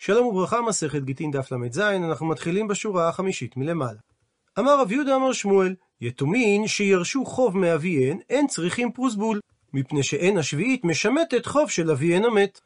שלום וברכה, מסכת גיטין דף ל"ז, אנחנו מתחילים בשורה החמישית מלמעלה. אמר רב יהודה אמר שמואל, יתומין שירשו חוב מאביהן, אין צריכים פרוסבול, מפני שאין השביעית משמטת חוב של אביהן המת.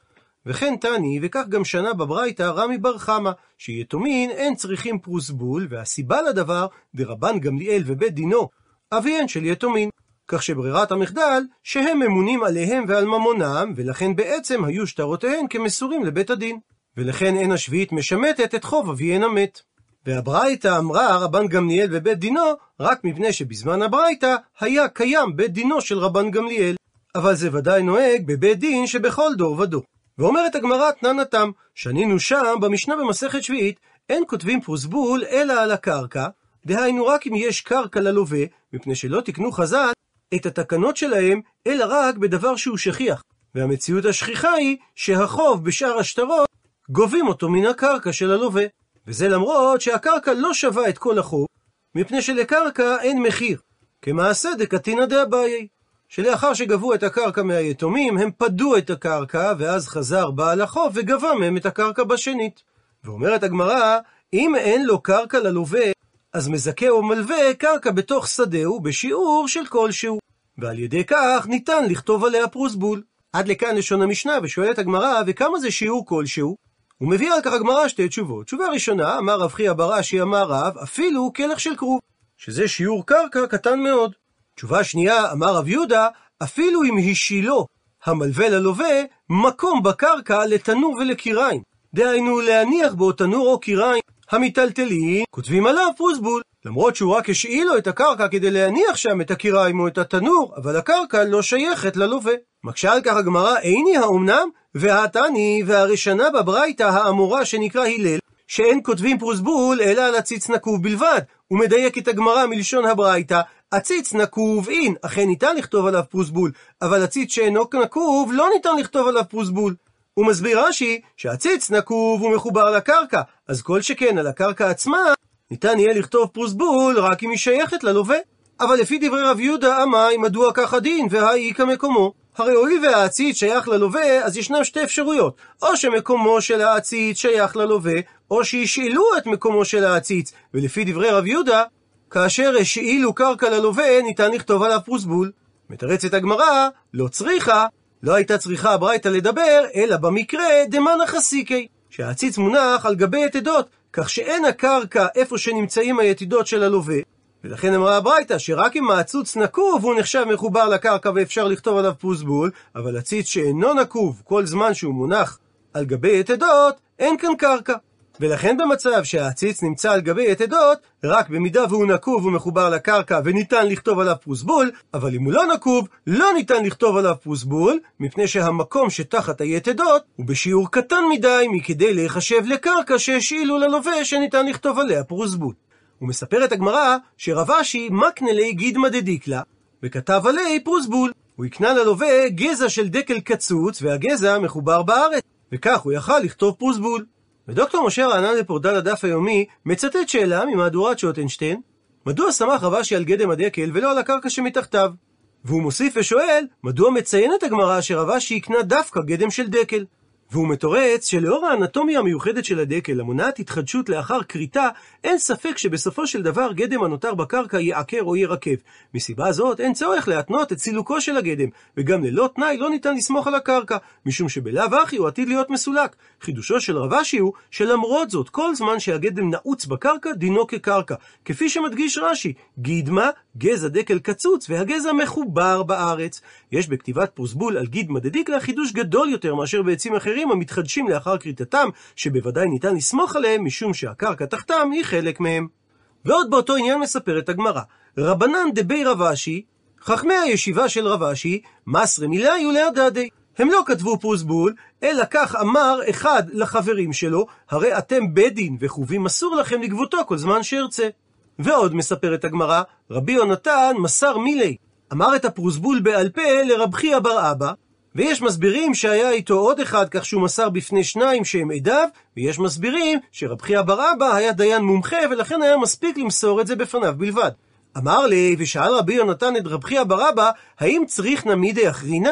וכן תני, וכך גם שנה בברייתא רמי בר חמא, שיתומין אין צריכים פרוסבול, והסיבה לדבר, דרבן גמליאל ובית דינו, אביהן של יתומין. כך שברירת המחדל, שהם ממונים עליהם ועל ממונם, ולכן בעצם היו שטרותיהן כמסורים לבית הדין. ולכן אין השביעית משמטת את חוב אביהן המת. והברייתא אמרה רבן גמליאל ובית דינו, רק מפני שבזמן הברייתא היה קיים בית דינו של רבן גמליאל. אבל זה ודאי נוהג בבית דין שבכל דור ודור. ואומרת הגמרא תם, שנינו שם במשנה במסכת שביעית, אין כותבים פרוסבול אלא על הקרקע, דהיינו רק אם יש קרקע ללווה, מפני שלא תקנו חז"ל את התקנות שלהם, אלא רק בדבר שהוא שכיח. והמציאות השכיחה היא שהחוב בשאר השטרות גובים אותו מן הקרקע של הלווה. וזה למרות שהקרקע לא שווה את כל החוב, מפני שלקרקע אין מחיר. כמעשה דקתינא דאביי. שלאחר שגבו את הקרקע מהיתומים, הם פדו את הקרקע, ואז חזר בעל החוב וגבה מהם את הקרקע בשנית. ואומרת הגמרא, אם אין לו קרקע ללווה, אז מזכה או מלווה קרקע בתוך שדהו בשיעור של כלשהו. ועל ידי כך ניתן לכתוב עליה פרוסבול. עד לכאן לשון המשנה, ושואלת הגמרא, וכמה זה שיעור כלשהו? הוא מביא על כך הגמרא שתי תשובות. תשובה ראשונה, אמר רב חייא ברש"י, אמר רב, אפילו כלך של כרוב, שזה שיעור קרקע קטן מאוד. תשובה שנייה, אמר רב יהודה, אפילו אם השילו המלווה ללווה מקום בקרקע לתנור ולקיריים. דהיינו להניח בו תנור או קיריים המיטלטלים, כותבים עליו פרוסבול. למרות שהוא רק השאיל לו את הקרקע כדי להניח שם את הקיריים או את התנור, אבל הקרקע לא שייכת ללווה. מקשה על כך הגמרא, איני האומנם? והתני, והראשונה בברייתא האמורה שנקרא הלל, שאין כותבים פרוסבול אלא על עציץ נקוב בלבד. הוא מדייק את הגמרא מלשון הברייתא, עציץ נקוב אין, אכן ניתן לכתוב עליו פרוסבול, אבל עציץ שאינו נקוב לא ניתן לכתוב עליו פרוסבול. הוא מסביר רש"י שהציץ נקוב ומחובר לקרקע, אז כל שכן על הקרקע עצמה, ניתן יהיה לכתוב פרוסבול רק אם היא שייכת ללווה. אבל לפי דברי רב יהודה אמי, מדוע כך הדין, והאי כמקומו. הרי הואיל והעציץ שייך ללווה, אז ישנם שתי אפשרויות. או שמקומו של העציץ שייך ללווה, או שהשאילו את מקומו של העציץ. ולפי דברי רב יהודה, כאשר השאילו קרקע ללווה, ניתן לכתוב עליו פרוסבול. מתרצת הגמרא, לא צריכה, לא הייתה צריכה הברייתא לדבר, אלא במקרה דמנא חסיקי, שהעציץ מונח על גבי יתדות, כך שאין הקרקע איפה שנמצאים היתידות של הלווה, ולכן אמרה הברייתא שרק אם העצוץ נקוב הוא נחשב מחובר לקרקע ואפשר לכתוב עליו פוסבול, אבל עציץ שאינו נקוב כל זמן שהוא מונח על גבי יתדות, אין כאן קרקע. ולכן במצב שהעציץ נמצא על גבי יתדות, רק במידה והוא נקוב ומחובר לקרקע וניתן לכתוב עליו פרוסבול, אבל אם הוא לא נקוב, לא ניתן לכתוב עליו פרוסבול, מפני שהמקום שתחת היתדות הוא בשיעור קטן מדי מכדי להיחשב לקרקע שהשאילו ללווה שניתן לכתוב עליה פרוסבול. ומספרת הגמרא שרבשי מקנה לי גידמא דדיקלה, וכתב עלי פרוסבול. הוא הקנה ללווה גזע של דקל קצוץ, והגזע מחובר בארץ, וכך הוא יכל לכתוב פרוסבול. ודוקטור משה רענן לפורדל הדף היומי מצטט שאלה ממהדורת שוטנשטיין, מדוע שמח רבשי על גדם הדקל ולא על הקרקע שמתחתיו? והוא מוסיף ושואל, מדוע מציינת הגמרא שרבשי יקנה דווקא גדם של דקל? והוא מתורץ שלאור האנטומיה המיוחדת של הדקל, המונעת התחדשות לאחר כריתה, אין ספק שבסופו של דבר גדם הנותר בקרקע יעקר או ירקב. מסיבה זאת אין צורך להתנות את סילוקו של הגדם, וגם ללא תנאי לא ניתן לסמוך על הקרקע, משום שבלאו הכי הוא עתיד להיות מסולק. חידושו של רבשי הוא שלמרות זאת, כל זמן שהגדם נעוץ בקרקע, דינו כקרקע. כפי שמדגיש רש"י, גידמה, גזע דקל קצוץ, והגזע מחובר בארץ. יש בכתיבת פרוסבול על גידמה דדיקלה חידוש גדול יותר מאשר בעצים אחרים המתחדשים לאחר כריתתם, שבוודאי ניתן לסמוך עליהם, משום שהקרקע תחתם היא חלק מהם. ועוד באותו עניין מספרת הגמרא, רבנן דבי רבשי, חכמי הישיבה של רבשי, מסרי מילי ולהדדי. הם לא כתבו פרוסבול, אלא כך אמר אחד לחברים שלו, הרי אתם בית דין וחובים אסור לכם לגבותו כל זמן שארצה. ועוד מספרת הגמרא, רבי יונתן מסר מילי, אמר את הפרוסבול בעל פה לרב חייא בר אבא, ויש מסבירים שהיה איתו עוד אחד, כך שהוא מסר בפני שניים שהם עדיו, ויש מסבירים שרב חייא בר אבא היה דיין מומחה, ולכן היה מספיק למסור את זה בפניו בלבד. אמר לי, ושאל רבי יונתן את רב חייא בר אבא, האם צריך נמידי אחרינה?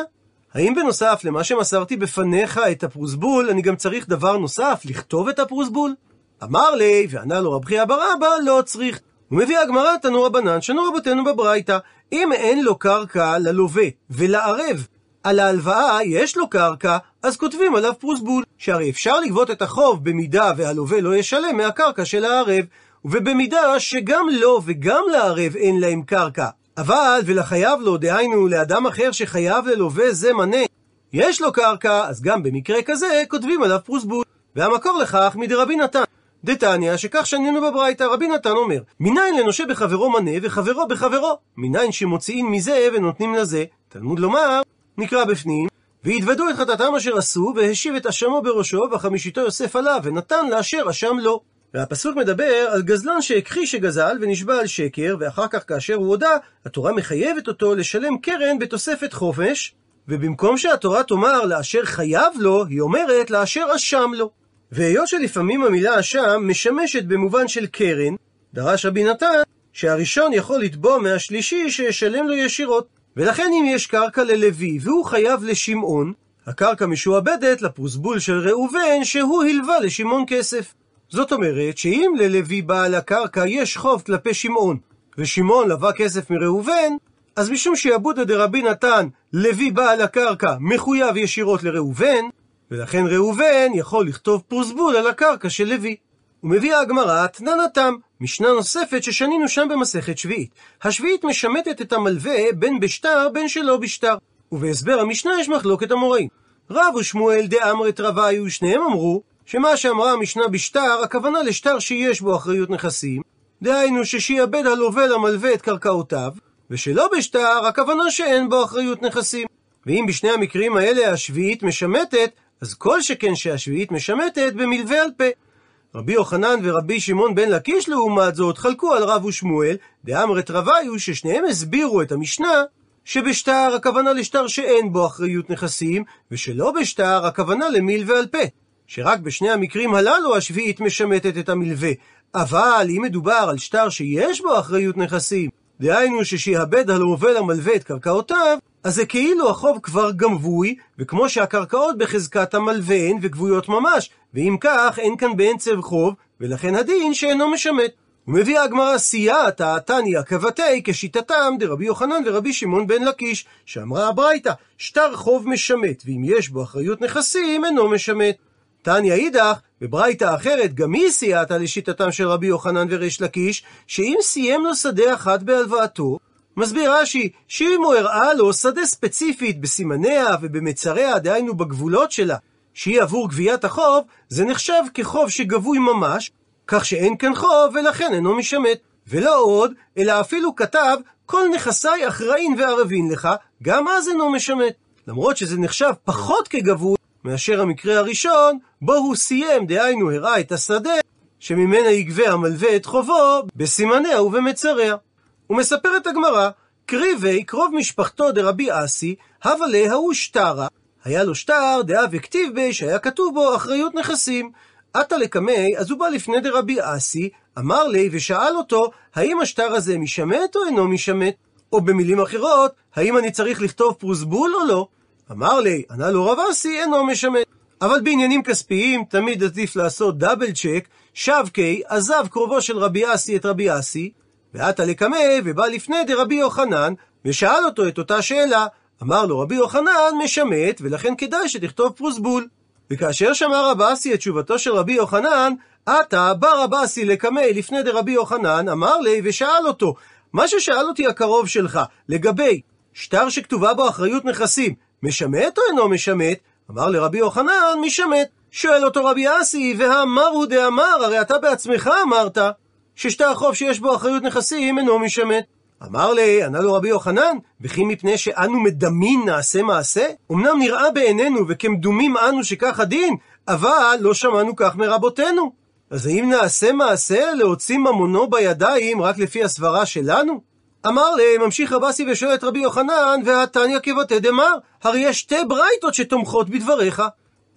האם בנוסף למה שמסרתי בפניך את הפרוסבול, אני גם צריך דבר נוסף, לכתוב את הפרוסבול? אמר לי, וענה לו רב חייא בר אבא, לא צריך. הוא מביא הגמרא תנו רבנן, שנו רבותינו בברייתא. אם אין לו קרקע ללווה ולערב על ההלוואה יש לו קרקע, אז כותבים עליו פרוסבול. שהרי אפשר לגבות את החוב במידה והלווה לא ישלם מהקרקע של הערב, ובמידה שגם לו וגם לערב אין להם קרקע. אבל ולחייב לו, דהיינו לאדם אחר שחייב ללווה זה מנה, יש לו קרקע, אז גם במקרה כזה כותבים עליו פרוסבול. והמקור לכך מדרבי נתן. דתניא, שכך שנינו בברייתא, רבי נתן אומר, מניין לנושה בחברו מנה וחברו בחברו? מניין שמוציאים מזה ונותנים לזה? תלמוד לומר, נקרא בפנים, והתוודו את חטאתם אשר עשו, והשיב את אשמו בראשו, וחמישיתו יוסף עליו, ונתן לאשר אשם לו. והפסוק מדבר על גזלן שהכחיש שגזל ונשבע על שקר, ואחר כך כאשר הוא הודה, התורה מחייבת אותו לשלם קרן בתוספת חופש, ובמקום שהתורה תאמר לאשר חייב לו, היא אומרת לאשר אשם לו. והיות שלפעמים המילה אשם משמשת במובן של קרן, דרש רבי נתן שהראשון יכול לתבוע מהשלישי שישלם לו ישירות. ולכן אם יש קרקע ללוי והוא חייב לשמעון, הקרקע משועבדת לפרוסבול של ראובן שהוא הלווה לשמעון כסף. זאת אומרת שאם ללוי בעל הקרקע יש חוב כלפי שמעון, ושמעון לווה כסף מראובן, אז משום שעבודא דרבי נתן, לוי בעל הקרקע מחויב ישירות לראובן, ולכן ראובן יכול לכתוב פרוסבול על הקרקע של לוי. ומביאה הגמרא תננתם, משנה נוספת ששנינו שם במסכת שביעית. השביעית משמטת את המלווה בין בשטר בין שלא בשטר. ובהסבר המשנה יש מחלוקת המוראים. רב ושמואל דאמרת רביו, שניהם אמרו שמה שאמרה המשנה בשטר, הכוונה לשטר שיש בו אחריות נכסים, דהיינו ששיעבד הלווה למלווה את קרקעותיו, ושלא בשטר, הכוונה שאין בו אחריות נכסים. ואם בשני המקרים האלה השביעית משמטת, אז כל שכן שהשביעית משמטת במלווה על פה. רבי יוחנן ורבי שמעון בן לקיש לעומת זאת חלקו על רב ושמואל, דאמרת רביו ששניהם הסבירו את המשנה שבשטר הכוונה לשטר שאין בו אחריות נכסים, ושלא בשטר הכוונה למלווה על פה. שרק בשני המקרים הללו השביעית משמטת את המלווה. אבל אם מדובר על שטר שיש בו אחריות נכסים, דהיינו ששיעבד הלווה למלווה את קרקעותיו, אז זה כאילו החוב כבר גמבוי, וכמו שהקרקעות בחזקת המלווה הן וגבויות ממש, ואם כך אין כאן בעין צב חוב, ולכן הדין שאינו משמט. ומביאה הגמרא סייעתא תניא כבתי כשיטתם דרבי יוחנן ורבי שמעון בן לקיש, שאמרה הברייתא, שטר חוב משמט, ואם יש בו אחריות נכסים אינו משמט. תניא אידך, בברייתא אחרת, גם היא סייעתא לשיטתם של רבי יוחנן וריש לקיש, שאם סיים לו שדה אחת בהלוואתו, מסביר רש"י, שאם הוא הראה לו שדה ספציפית בסימניה ובמצריה, דהיינו בגבולות שלה, שהיא עבור גביית החוב, זה נחשב כחוב שגבוי ממש, כך שאין כאן חוב ולכן אינו משמט. ולא עוד, אלא אפילו כתב, כל נכסיי אחראין וערבין לך, גם אז אינו משמט. למרות שזה נחשב פחות כגבוי מאשר המקרה הראשון, בו הוא סיים, דהיינו הראה את השדה, שממנה יגבה המלווה את חובו, בסימניה ובמצריה. ומספרת הגמרא, קריבי, קרוב משפחתו דרבי אסי, הווה להוא שטרה, היה לו שטר דאה וכתיב בי שהיה כתוב בו אחריות נכסים. עתה לקמי, אז הוא בא לפני דרבי אסי, אמר לי ושאל אותו, האם השטר הזה משמט או אינו משמט? או במילים אחרות, האם אני צריך לכתוב פרוסבול או לא? אמר לי, ענה לו רב אסי, אינו משמט. אבל בעניינים כספיים תמיד עדיף לעשות דאבל צ'ק, שבקי עזב קרובו של רבי אסי את רבי אסי, ועתה לקמי ובא לפני דרבי יוחנן, ושאל אותו את אותה שאלה, אמר לו רבי יוחנן משמט, ולכן כדאי שתכתוב פרוסבול. וכאשר שמע רב אסי את תשובתו של רבי יוחנן, עתה בא רב אסי לקמי לפני דרבי יוחנן, אמר לי ושאל אותו, מה ששאל אותי הקרוב שלך, לגבי שטר שכתובה בו אחריות נכסים, משמט או אינו משמט? אמר לרבי יוחנן, משמט. שואל אותו רבי אסי, והאמר הוא דאמר, הרי אתה בעצמך אמרת, ששטר חוב שיש בו אחריות נכסים אינו משמט. אמר לי, ענה לו רבי יוחנן, וכי מפני שאנו מדמין נעשה מעשה? אמנם נראה בעינינו וכמדומים אנו שכך הדין, אבל לא שמענו כך מרבותינו. אז האם נעשה מעשה להוציא ממונו בידיים רק לפי הסברה שלנו? אמר לי, ממשיך רבסי ושואל את רבי יוחנן, והתניא כבתי דמר, הרי יש שתי ברייתות שתומכות בדבריך.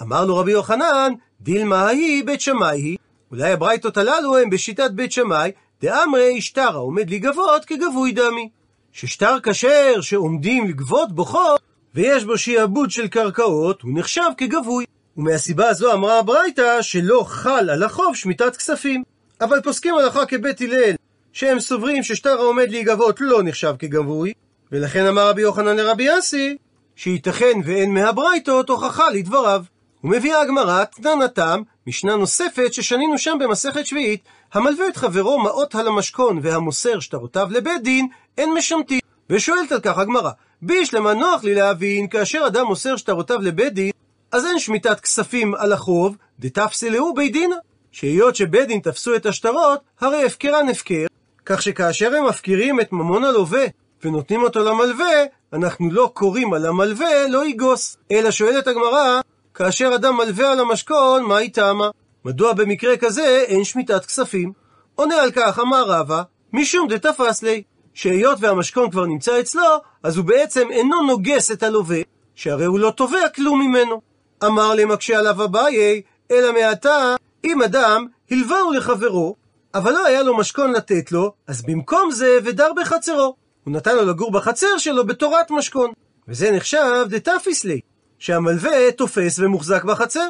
אמר לו רבי יוחנן, דילמה היא בית שמאי היא. אולי הברייתות הללו הם בשיטת בית שמאי, דאמרי שטר העומד לגבות כגבוי דמי. ששטר כשר שעומדים לגבות בו חוב, ויש בו שיעבוד של קרקעות, הוא נחשב כגבוי. ומהסיבה הזו אמרה הברייתא שלא חל על החוב שמיטת כספים. אבל פוסקים הלכה כבית הלל, שהם סוברים ששטר העומד להיגבות לא נחשב כגבוי, ולכן אמר רבי יוחנן לרבי יאסי, שייתכן ואין מהברייתות הוכחה לדבריו. ומביאה הגמרא תננתם, משנה נוספת ששנינו שם במסכת שביעית, המלווה את חברו מעות על המשכון והמוסר שטרותיו לבית דין, אין משמטים. ושואלת על כך הגמרא, בישלמה נוח לי להבין, כאשר אדם מוסר שטרותיו לבית דין, אז אין שמיטת כספים על החוב, דתפסלהו בית דינה. שהיות שבית דין תפסו את השטרות, הרי הפקרן הפקר, כך שכאשר הם מפקירים את ממון הלווה ונותנים אותו למלווה, אנחנו לא קוראים על המלווה לא יגוס. אלא שואלת הגמרא, כאשר אדם מלווה על המשכון, מה איתמה? מדוע במקרה כזה אין שמיטת כספים? עונה על כך, אמר רבא, משום דתפס לי, שהיות והמשכון כבר נמצא אצלו, אז הוא בעצם אינו נוגס את הלווה, שהרי הוא לא תובע כלום ממנו. אמר למקשה עליו אביי, אלא מעתה, אם אדם הלווהו לחברו, אבל לא היה לו משכון לתת לו, אז במקום זה ודר בחצרו. הוא נתן לו לגור בחצר שלו בתורת משכון. וזה נחשב דתפיס לי, שהמלווה תופס ומוחזק בחצר.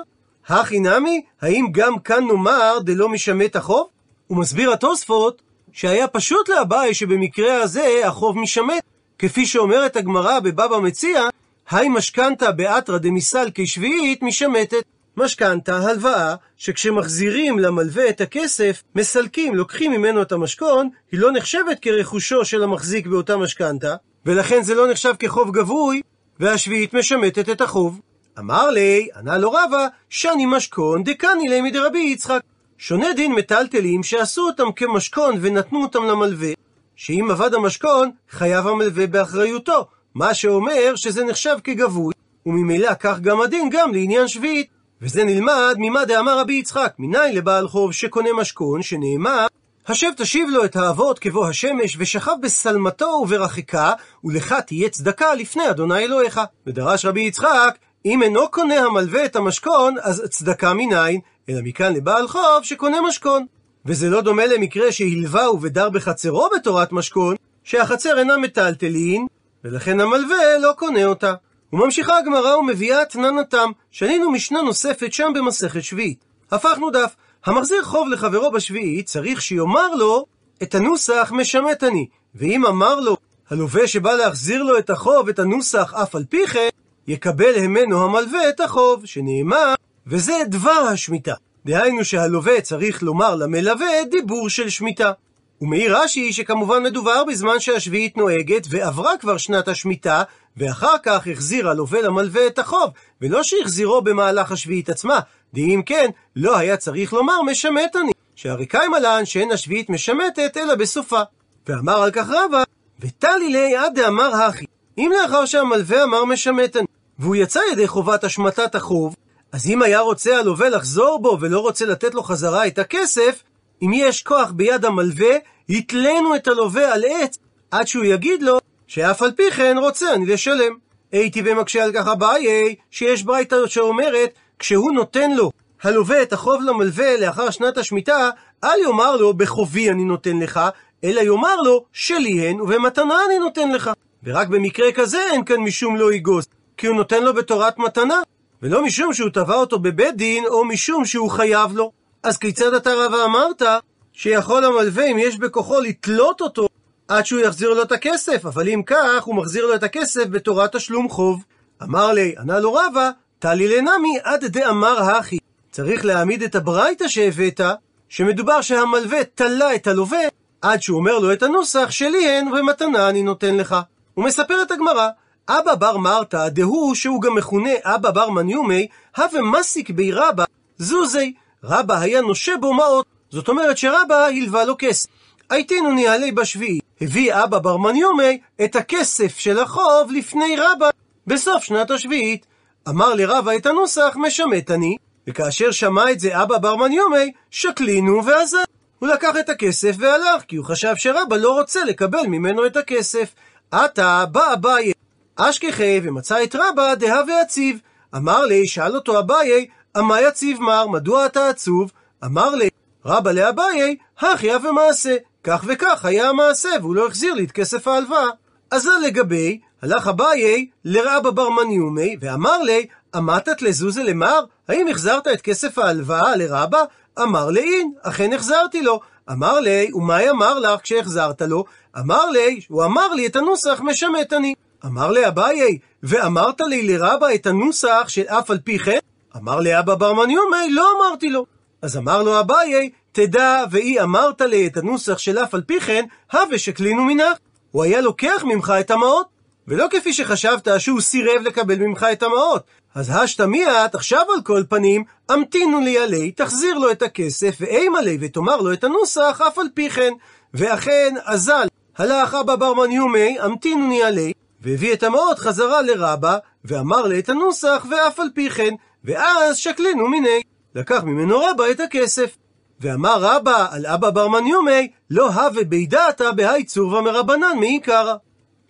הכי נמי, האם גם כאן נאמר דלא משמט החוב? הוא מסביר התוספות שהיה פשוט לאביי שבמקרה הזה החוב משמט, כפי שאומרת הגמרא בבבא מציע, היי משכנתא באתרא דמיסל כשביעית משמטת. משכנתא, הלוואה, שכשמחזירים למלווה את הכסף, מסלקים, לוקחים ממנו את המשכון, היא לא נחשבת כרכושו של המחזיק באותה משכנתא, ולכן זה לא נחשב כחוב גבוי, והשביעית משמטת את החוב. אמר לי, ענה לו רבא, שאני משכון דקני לי מדרבי יצחק. שונה דין מטלטלים שעשו אותם כמשכון ונתנו אותם למלווה, שאם אבד המשכון, חייב המלווה באחריותו, מה שאומר שזה נחשב כגבוי, וממילא כך גם הדין גם לעניין שביעית. וזה נלמד ממה דאמר רבי יצחק, מניין לבעל חוב שקונה משכון, שנאמר, השב תשיב לו את האבות כבוא השמש, ושכב בשלמתו וברחקה, ולך תהיה צדקה לפני אדוני אלוהיך. ודרש רבי יצחק, אם אינו קונה המלווה את המשכון, אז צדקה מניין, אלא מכאן לבעל חוב שקונה משכון. וזה לא דומה למקרה שהלווה ובדר בחצרו בתורת משכון, שהחצר אינה מטלטלין, ולכן המלווה לא קונה אותה. וממשיכה הגמרא ומביאה תננתם, שנינו משנה נוספת שם במסכת שביעית. הפכנו דף, המחזיר חוב לחברו בשביעית, צריך שיאמר לו את הנוסח משמט אני. ואם אמר לו הלווה שבא להחזיר לו את החוב, את הנוסח אף על פי כן, יקבל ממנו המלווה את החוב, שנאמר, וזה דבר השמיטה. דהיינו שהלווה צריך לומר למלווה דיבור של שמיטה. ומעיר רש"י שכמובן מדובר בזמן שהשביעית נוהגת ועברה כבר שנת השמיטה, ואחר כך החזיר הלווה למלווה את החוב, ולא שהחזירו במהלך השביעית עצמה, דאם כן, לא היה צריך לומר משמט אני, שהרי קיימה לן שאין השביעית משמטת אלא בסופה. ואמר על כך רבא, וטלי לי עד דאמר הכי, אם לאחר שהמלווה אמר משמט אני, והוא יצא ידי חובת השמטת החוב, אז אם היה רוצה הלווה לחזור בו ולא רוצה לתת לו חזרה את הכסף, אם יש כוח ביד המלווה, התלינו את הלווה על עץ, עד שהוא יגיד לו שאף על פי כן רוצה אני לשלם. הייתי ומקשה על כך אביי, שיש ברייתא שאומרת, כשהוא נותן לו הלווה את החוב למלווה לאחר שנת השמיטה, אל יאמר לו בחובי אני נותן לך, אלא יאמר לו שלי הן ובמתנה אני נותן לך. ורק במקרה כזה אין כאן משום לא יגוס, כי הוא נותן לו בתורת מתנה, ולא משום שהוא תבע אותו בבית דין, או משום שהוא חייב לו. אז כיצד אתה רבה אמרת שיכול המלווה, אם יש בכוחו, לתלות אותו עד שהוא יחזיר לו את הכסף, אבל אם כך, הוא מחזיר לו את הכסף בתורת תשלום חוב. אמר לי, ענה לו רבא, טלי לנמי עד דאמר הכי. צריך להעמיד את הברייתא שהבאת, שמדובר שהמלווה תלה את הלווה, עד שהוא אומר לו את הנוסח שלי הן ומתנה אני נותן לך. הוא מספר את הגמרא, אבא בר מרתא, דהוא שהוא גם מכונה אבא בר מניומי, הווה מסיק בי רבא, זוזי, רבא היה נושה בו מעות, זאת אומרת שרבא הלווה לו כסף. הייתינו ניהלי בשביעי, הביא אבא בר מניומי את הכסף של החוב לפני רבא, בסוף שנת השביעית. אמר לרבא את הנוסח משמט אני, וכאשר שמע את זה אבא בר מניומי, שקלינו ועזב. הוא לקח את הכסף והלך, כי הוא חשב שרבא לא רוצה לקבל ממנו את הכסף. עתה בא אביי אשכחי ומצא את רבא דהווה הציב. אמר לי, שאל אותו אביי, אמה יציב מר, מדוע אתה עצוב? אמר לי, רבא לאביי, הכי הווה מעשה. כך וכך היה המעשה, והוא לא החזיר לי את כסף ההלוואה. אז זה לגבי הלך אביי לרבא בר מניומי, ואמר לי, אמתת לזוזה למר? האם החזרת את כסף ההלוואה לרבא? אמר לי, אין, אכן החזרתי לו. אמר לי, ומה אמר לך כשהחזרת לו? אמר לי, הוא אמר לי את הנוסח משמט אני. אמר לי אביי, ואמרת לי לרבא את הנוסח של אף על פי כן? אמר לי אבא בר מניומי, לא אמרתי לו. אז אמר לו אביי, תדע ואי אמרת לי את הנוסח של אף על פי כן, הווה שקלינו מנך. הוא היה לוקח ממך את המעות. ולא כפי שחשבת שהוא סירב לקבל ממך את המעות. אז השתא מיעט, עכשיו על כל פנים, המתינו לי עלי, תחזיר לו את הכסף, ואימה לי, ותאמר לו את הנוסח, אף על פי כן. ואכן, אזל, הלך אבא בר מניומי, המתינו לי עלי, והביא את המעות חזרה לרבה, ואמר לי את הנוסח, ואף על פי כן, ואז שקלינו מיני. לקח ממנו רבה את הכסף. ואמר רבא על אבא בר מניומי, לא הווה בידעתא בהאי צורבא מרבנן מעיקרא.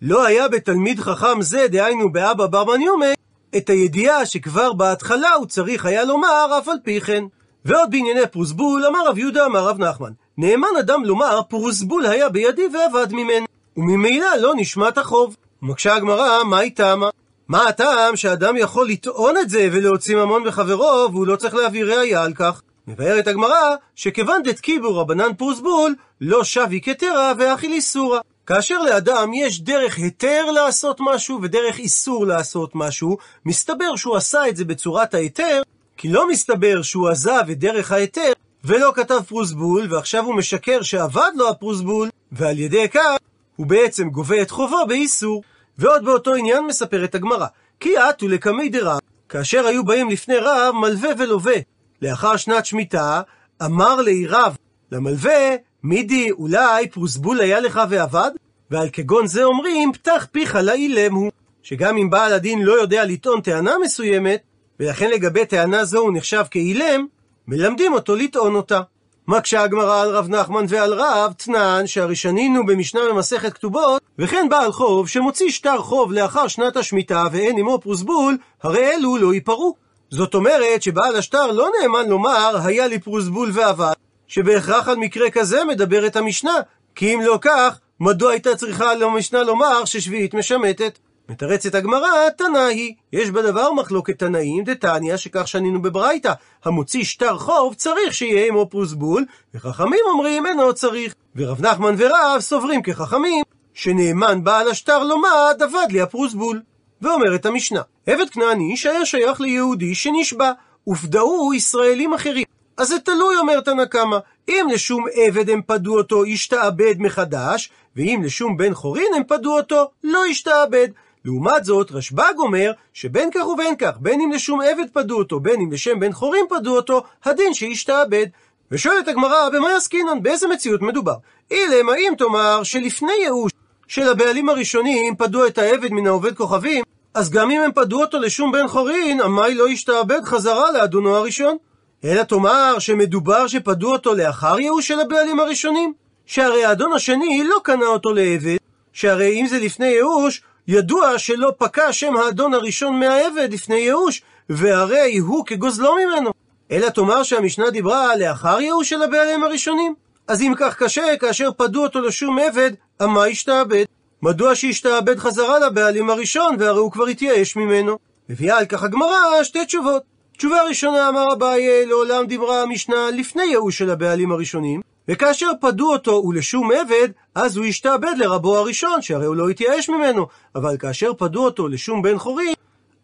לא היה בתלמיד חכם זה, דהיינו באבא בר מניומי, את הידיעה שכבר בהתחלה הוא צריך היה לומר אף על פי כן. ועוד בענייני פרוסבול, אמר רב יהודה אמר רב נחמן, נאמן אדם לומר פרוסבול היה בידי ואבד ממנו, וממילא לא נשמט החוב. ומקשה הגמרא, מה איתמה? מה הטעם שאדם יכול לטעון את זה ולהוציא ממון בחברו, והוא לא צריך להביא ראייה על כך? מבארת הגמרא, שכיוון דתקיבו רבנן פרוסבול, לא שבי כתרה ואכיל איסורה. כאשר לאדם יש דרך היתר לעשות משהו ודרך איסור לעשות משהו, מסתבר שהוא עשה את זה בצורת ההיתר, כי לא מסתבר שהוא עזב את דרך ההיתר ולא כתב פרוסבול, ועכשיו הוא משקר שאבד לו הפרוסבול, ועל ידי כך הוא בעצם גובה את חובו באיסור. ועוד באותו עניין מספרת הגמרא, כי עטו לקמי דרב, כאשר היו באים לפני רב מלווה ולווה. לאחר שנת שמיטה, אמר לי רב למלווה, מידי, אולי פרוסבול היה לך ואבד? ועל כגון זה אומרים, פתח פיך לאילם הוא. שגם אם בעל הדין לא יודע לטעון טענה מסוימת, ולכן לגבי טענה זו הוא נחשב כאילם, מלמדים אותו לטעון אותה. מקשה הגמרא על רב נחמן ועל רב, תנן שהראשנינו במשנה במסכת כתובות, וכן בעל חוב שמוציא שטר חוב לאחר שנת השמיטה ואין עמו פרוסבול, הרי אלו לא ייפרעו. זאת אומרת שבעל השטר לא נאמן לומר, היה לי פרוסבול ועבד, שבהכרח על מקרה כזה מדברת המשנה, כי אם לא כך, מדוע הייתה צריכה למשנה לומר ששביעית משמטת? מתרצת הגמרא, תנא היא. יש בדבר מחלוקת תנאים, דתניא, שכך שנינו בברייתא. המוציא שטר חוב צריך שיהיה עמו פרוסבול, וחכמים אומרים אינו צריך. ורב נחמן ורב סוברים כחכמים, שנאמן בעל השטר לומד, אבד לי הפרוסבול. ואומרת המשנה, עבד כנעני שהיה שייך ליהודי שנשבע, ופדאו ישראלים אחרים. אז זה תלוי, אומר תנא קמא. אם לשום עבד הם פדו אותו, ישתעבד מחדש, ואם לשום בן חורין הם פדו אותו, לא ישתעבד. לעומת זאת, רשב"ג אומר שבין כך ובין כך, בין אם לשום עבד פדו אותו, בין אם לשם בן חורין פדו אותו, הדין שישתעבד. ושואלת הגמרא, במה יסקינן? באיזה מציאות מדובר? אילם, האם תאמר שלפני ייאוש של הבעלים הראשונים פדו את העבד מן העובד כוכבים, אז גם אם הם פדו אותו לשום בן חורין, עמי לא ישתעבד חזרה לאדונו הראשון? אלא תאמר שמדובר שפדו אותו לאחר ייאוש של הבעלים הראשונים? שהרי האדון השני לא קנה אותו לעבד, שהרי אם זה לפני ייאוש, ידוע שלא פקע שם האדון הראשון מהעבד לפני ייאוש, והרי הוא כגוזלו ממנו. אלא תאמר שהמשנה דיברה לאחר ייאוש של הבעלים הראשונים. אז אם כך קשה, כאשר פדו אותו לשום עבד, אמה ישתעבד? מדוע שישתעבד חזרה לבעלים הראשון, והרי הוא כבר התייאש ממנו? מביאה על כך הגמרא שתי תשובות. תשובה ראשונה אמר אביי, לעולם דיברה המשנה לפני ייאוש של הבעלים הראשונים, וכאשר פדו אותו ולשום עבד, אז הוא ישתעבד לרבו הראשון, שהרי הוא לא התייאש ממנו. אבל כאשר פדו אותו לשום בן חורי,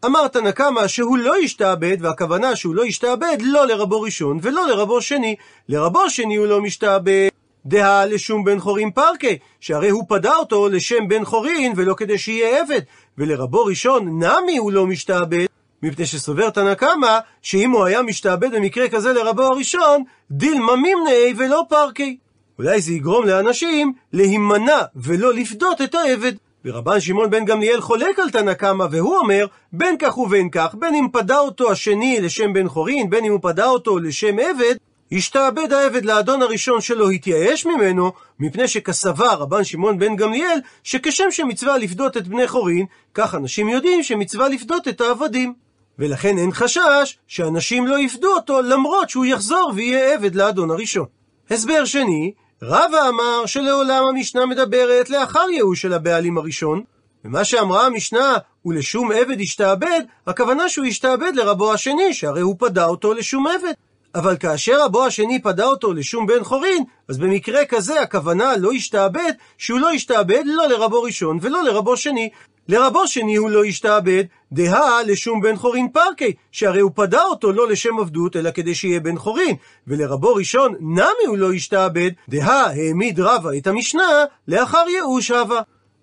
אמר תנא קמא שהוא לא ישתעבד, והכוונה שהוא לא ישתעבד לא לרבו ראשון ולא לרבו שני. לרבו שני הוא לא משתעבד. דהה לשום בן חורין פרקה, שהרי הוא פדה אותו לשם בן חורין ולא כדי שיהיה עבד, ולרבו ראשון נמי הוא לא משתעבד, מפני שסובר תנא קמא, שאם הוא היה משתעבד במקרה כזה לרבו הראשון, דילמה מימני ולא פרקי. אולי זה יגרום לאנשים להימנע ולא לפדות את העבד. ורבן שמעון בן גמליאל חולק על תנא קמא, והוא אומר, בין כך ובין כך, בין אם פדה אותו השני לשם בן חורין, בין אם הוא פדה אותו לשם עבד, השתעבד העבד לאדון הראשון שלא התייאש ממנו, מפני שכסבר רבן שמעון בן גמליאל, שכשם שמצווה לפדות את בני חורין, כך אנשים יודעים שמצווה לפדות את העבדים. ולכן אין חשש שאנשים לא יפדו אותו למרות שהוא יחזור ויהיה עבד לאדון הראשון. הסבר שני, רבא אמר שלעולם המשנה מדברת לאחר ייאוש של הבעלים הראשון, ומה שאמרה המשנה, ולשום עבד ישתעבד, הכוונה שהוא ישתעבד לרבו השני, שהרי הוא פדה אותו לשום עבד. אבל כאשר רבו השני פדה אותו לשום בן חורין, אז במקרה כזה הכוונה לא ישתעבד, שהוא לא ישתעבד לא לרבו ראשון ולא לרבו שני. לרבו שני הוא לא ישתעבד, דהה לשום בן חורין פרקי, שהרי הוא פדה אותו לא לשם עבדות, אלא כדי שיהיה בן חורין. ולרבו ראשון, נמי הוא לא ישתעבד, דהה העמיד רבה את המשנה, לאחר ייאוש הווה.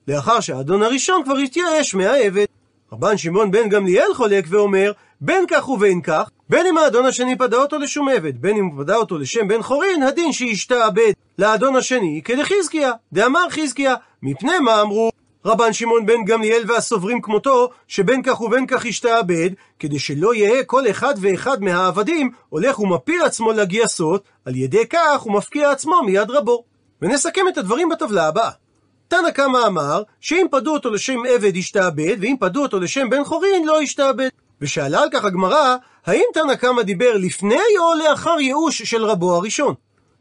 לאחר שהאדון הראשון כבר התייאש מהעבד. רבן שמעון בן גמליאל חולק ואומר, בין כך ובין כך, בין אם האדון השני פדה אותו לשום עבד, בין אם הוא פדה אותו לשם בן חורין, הדין שישתעבד לאדון השני כדחזקיה, דאמר חזקיה, מפני מה אמרו? רבן שמעון בן גמליאל והסוברים כמותו, שבין כך ובין כך ישתעבד, כדי שלא יהא כל אחד ואחד מהעבדים הולך ומפיל עצמו לגייסות, על ידי כך הוא מפקיע עצמו מיד רבו. ונסכם את הדברים בטבלה הבאה. תנא קמא אמר, שאם פדו אותו לשם עבד ישתעבד, ואם פדו אותו לשם בן חורין לא ישתעבד. ושאלה על כך הגמרא, האם תנא קמא דיבר לפני או לאחר ייאוש של רבו הראשון?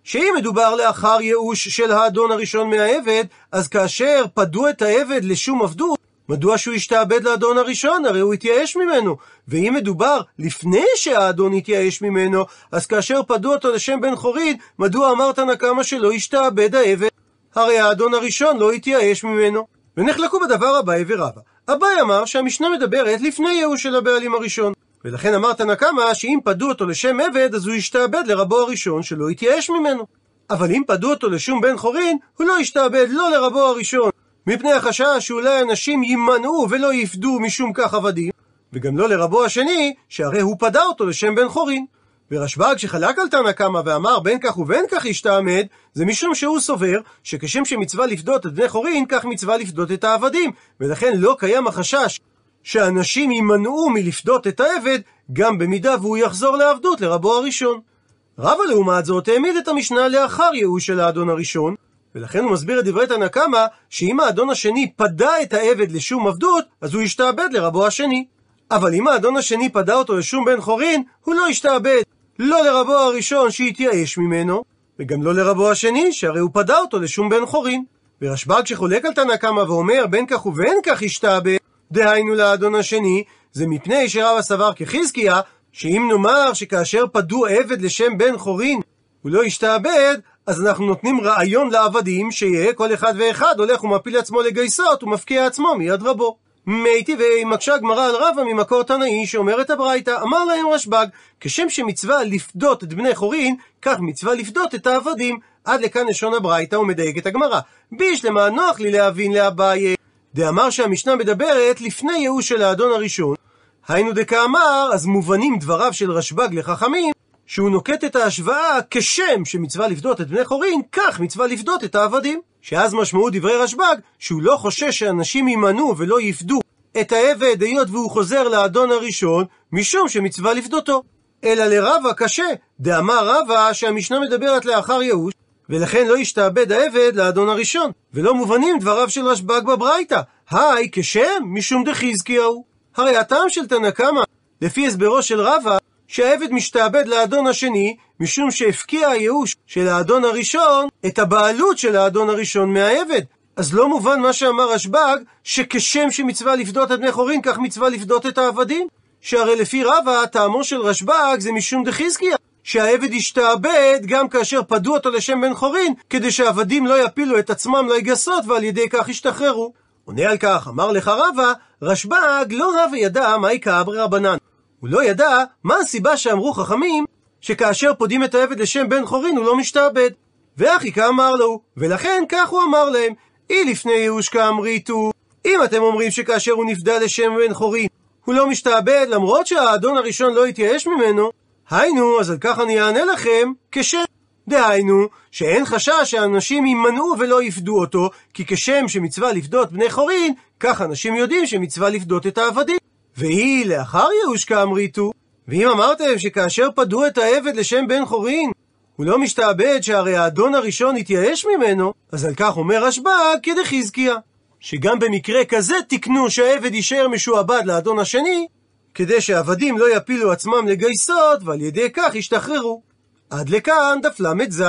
שאם מדובר לאחר ייאוש של האדון הראשון מהעבד, אז כאשר פדו את העבד לשום עבדות, מדוע שהוא ישתעבד לאדון הראשון? הרי הוא התייאש ממנו. ואם מדובר לפני שהאדון התייאש ממנו, אז כאשר פדו אותו לשם בן חורין, מדוע אמרת נקמה שלא ישתעבד העבד? הרי האדון הראשון לא התייאש ממנו. ונחלקו בדבר אביי ורבא. אביי אמר שהמשנה מדברת לפני ייאוש של הבעלים הראשון. ולכן אמר תנא קמא שאם פדו אותו לשם עבד, אז הוא ישתעבד לרבו הראשון שלא יתייאש ממנו. אבל אם פדו אותו לשום בן חורין, הוא לא ישתעבד לא לרבו הראשון, מפני החשש שאולי אנשים יימנעו ולא יפדו משום כך עבדים, וגם לא לרבו השני, שהרי הוא פדה אותו לשם בן חורין. ורשב"ג שחלק על תנא קמא ואמר בין כך ובין כך ישתעמד, זה משום שהוא סובר שכשם שמצווה לפדות את בני חורין, כך מצווה לפדות את העבדים, ולכן לא קיים החשש שאנשים יימנעו מלפדות את העבד, גם במידה והוא יחזור לעבדות לרבו הראשון. רבא לעומת זאת העמיד את המשנה לאחר ייאוש של האדון הראשון, ולכן הוא מסביר את דברי תנא קמא, שאם האדון השני פדה את העבד לשום עבדות, אז הוא ישתעבד לרבו השני. אבל אם האדון השני פדה אותו לשום בן חורין, הוא לא ישתעבד. לא לרבו הראשון שהתייאש ממנו, וגם לא לרבו השני, שהרי הוא פדה אותו לשום בן חורין. ורשב"ג שחולק על תנא קמא ואומר בין כך ובין כך ישתעבד, דהיינו לאדון השני, זה מפני שרבא סבר כחזקיה, שאם נאמר שכאשר פדו עבד לשם בן חורין, הוא לא ישתעבד, אז אנחנו נותנים רעיון לעבדים, שיהיה כל אחד ואחד הולך ומפיל עצמו לגייסות ומפקיע עצמו מיד רבו. מי טבעי מקשה הגמרא על רבא ממקור תנאי שאומרת הברייתא, אמר להם רשב"ג, כשם שמצווה לפדות את בני חורין, כך מצווה לפדות את העבדים. עד לכאן לשון הברייתא ומדייקת הגמרא. בישלמה נוח לי להבין לאביי. דאמר שהמשנה מדברת לפני ייאוש של האדון הראשון, היינו דקאמר, אז מובנים דבריו של רשב"ג לחכמים, שהוא נוקט את ההשוואה כשם שמצווה לפדות את בני חורין, כך מצווה לפדות את העבדים. שאז משמעות דברי רשב"ג, שהוא לא חושש שאנשים יימנעו ולא יפדו את העבד היות והוא חוזר לאדון הראשון, משום שמצווה לפדותו. אלא לרבה קשה, דאמר רבה שהמשנה מדברת לאחר ייאוש, ולכן לא ישתעבד העבד לאדון הראשון, ולא מובנים דבריו של רשב"ג בברייתא, היי כשם משום דחזקיהו. הרי הטעם של תנא קמא, לפי הסברו של רבא, שהעבד משתעבד לאדון השני, משום שהפקיע הייאוש של האדון הראשון את הבעלות של האדון הראשון מהעבד. אז לא מובן מה שאמר רשב"ג, שכשם שמצווה לפדות את בני חורין, כך מצווה לפדות את העבדים. שהרי לפי רבא, טעמו של רשב"ג זה משום דחזקיה, שהעבד ישתעבד גם כאשר פדו אותו לשם בן חורין, כדי שהעבדים לא יפילו את עצמם לגסות ועל ידי כך ישתחררו. עונה על כך, אמר לך רבא, רשב"ג לא רב ידע מהי כאברי רבנן. הוא לא ידע מה הסיבה שאמרו חכמים שכאשר פודים את העבד לשם בן חורין הוא לא משתעבד. ואחי כאמר לו, ולכן כך הוא אמר להם, אי לפני ייאוש כאמריתו, אם אתם אומרים שכאשר הוא נפדה לשם בן חורין הוא לא משתעבד למרות שהאדון הראשון לא התייאש ממנו, היינו, אז על כך אני אענה לכם, כשם. דהיינו, שאין חשש שאנשים יימנעו ולא יפדו אותו, כי כשם שמצווה לפדות בני חורין, כך אנשים יודעים שמצווה לפדות את העבדים. והיא לאחר ייאוש כאמריתו, ואם אמרתם שכאשר פדו את העבד לשם בן חורין, הוא לא משתעבד שהרי האדון הראשון התייאש ממנו, אז על כך אומר רשב"ג כדחזקיה. שגם במקרה כזה תיקנו שהעבד יישאר משועבד לאדון השני, כדי שעבדים לא יפילו עצמם לגייסות, ועל ידי כך ישתחררו. עד לכאן דף ל"ז.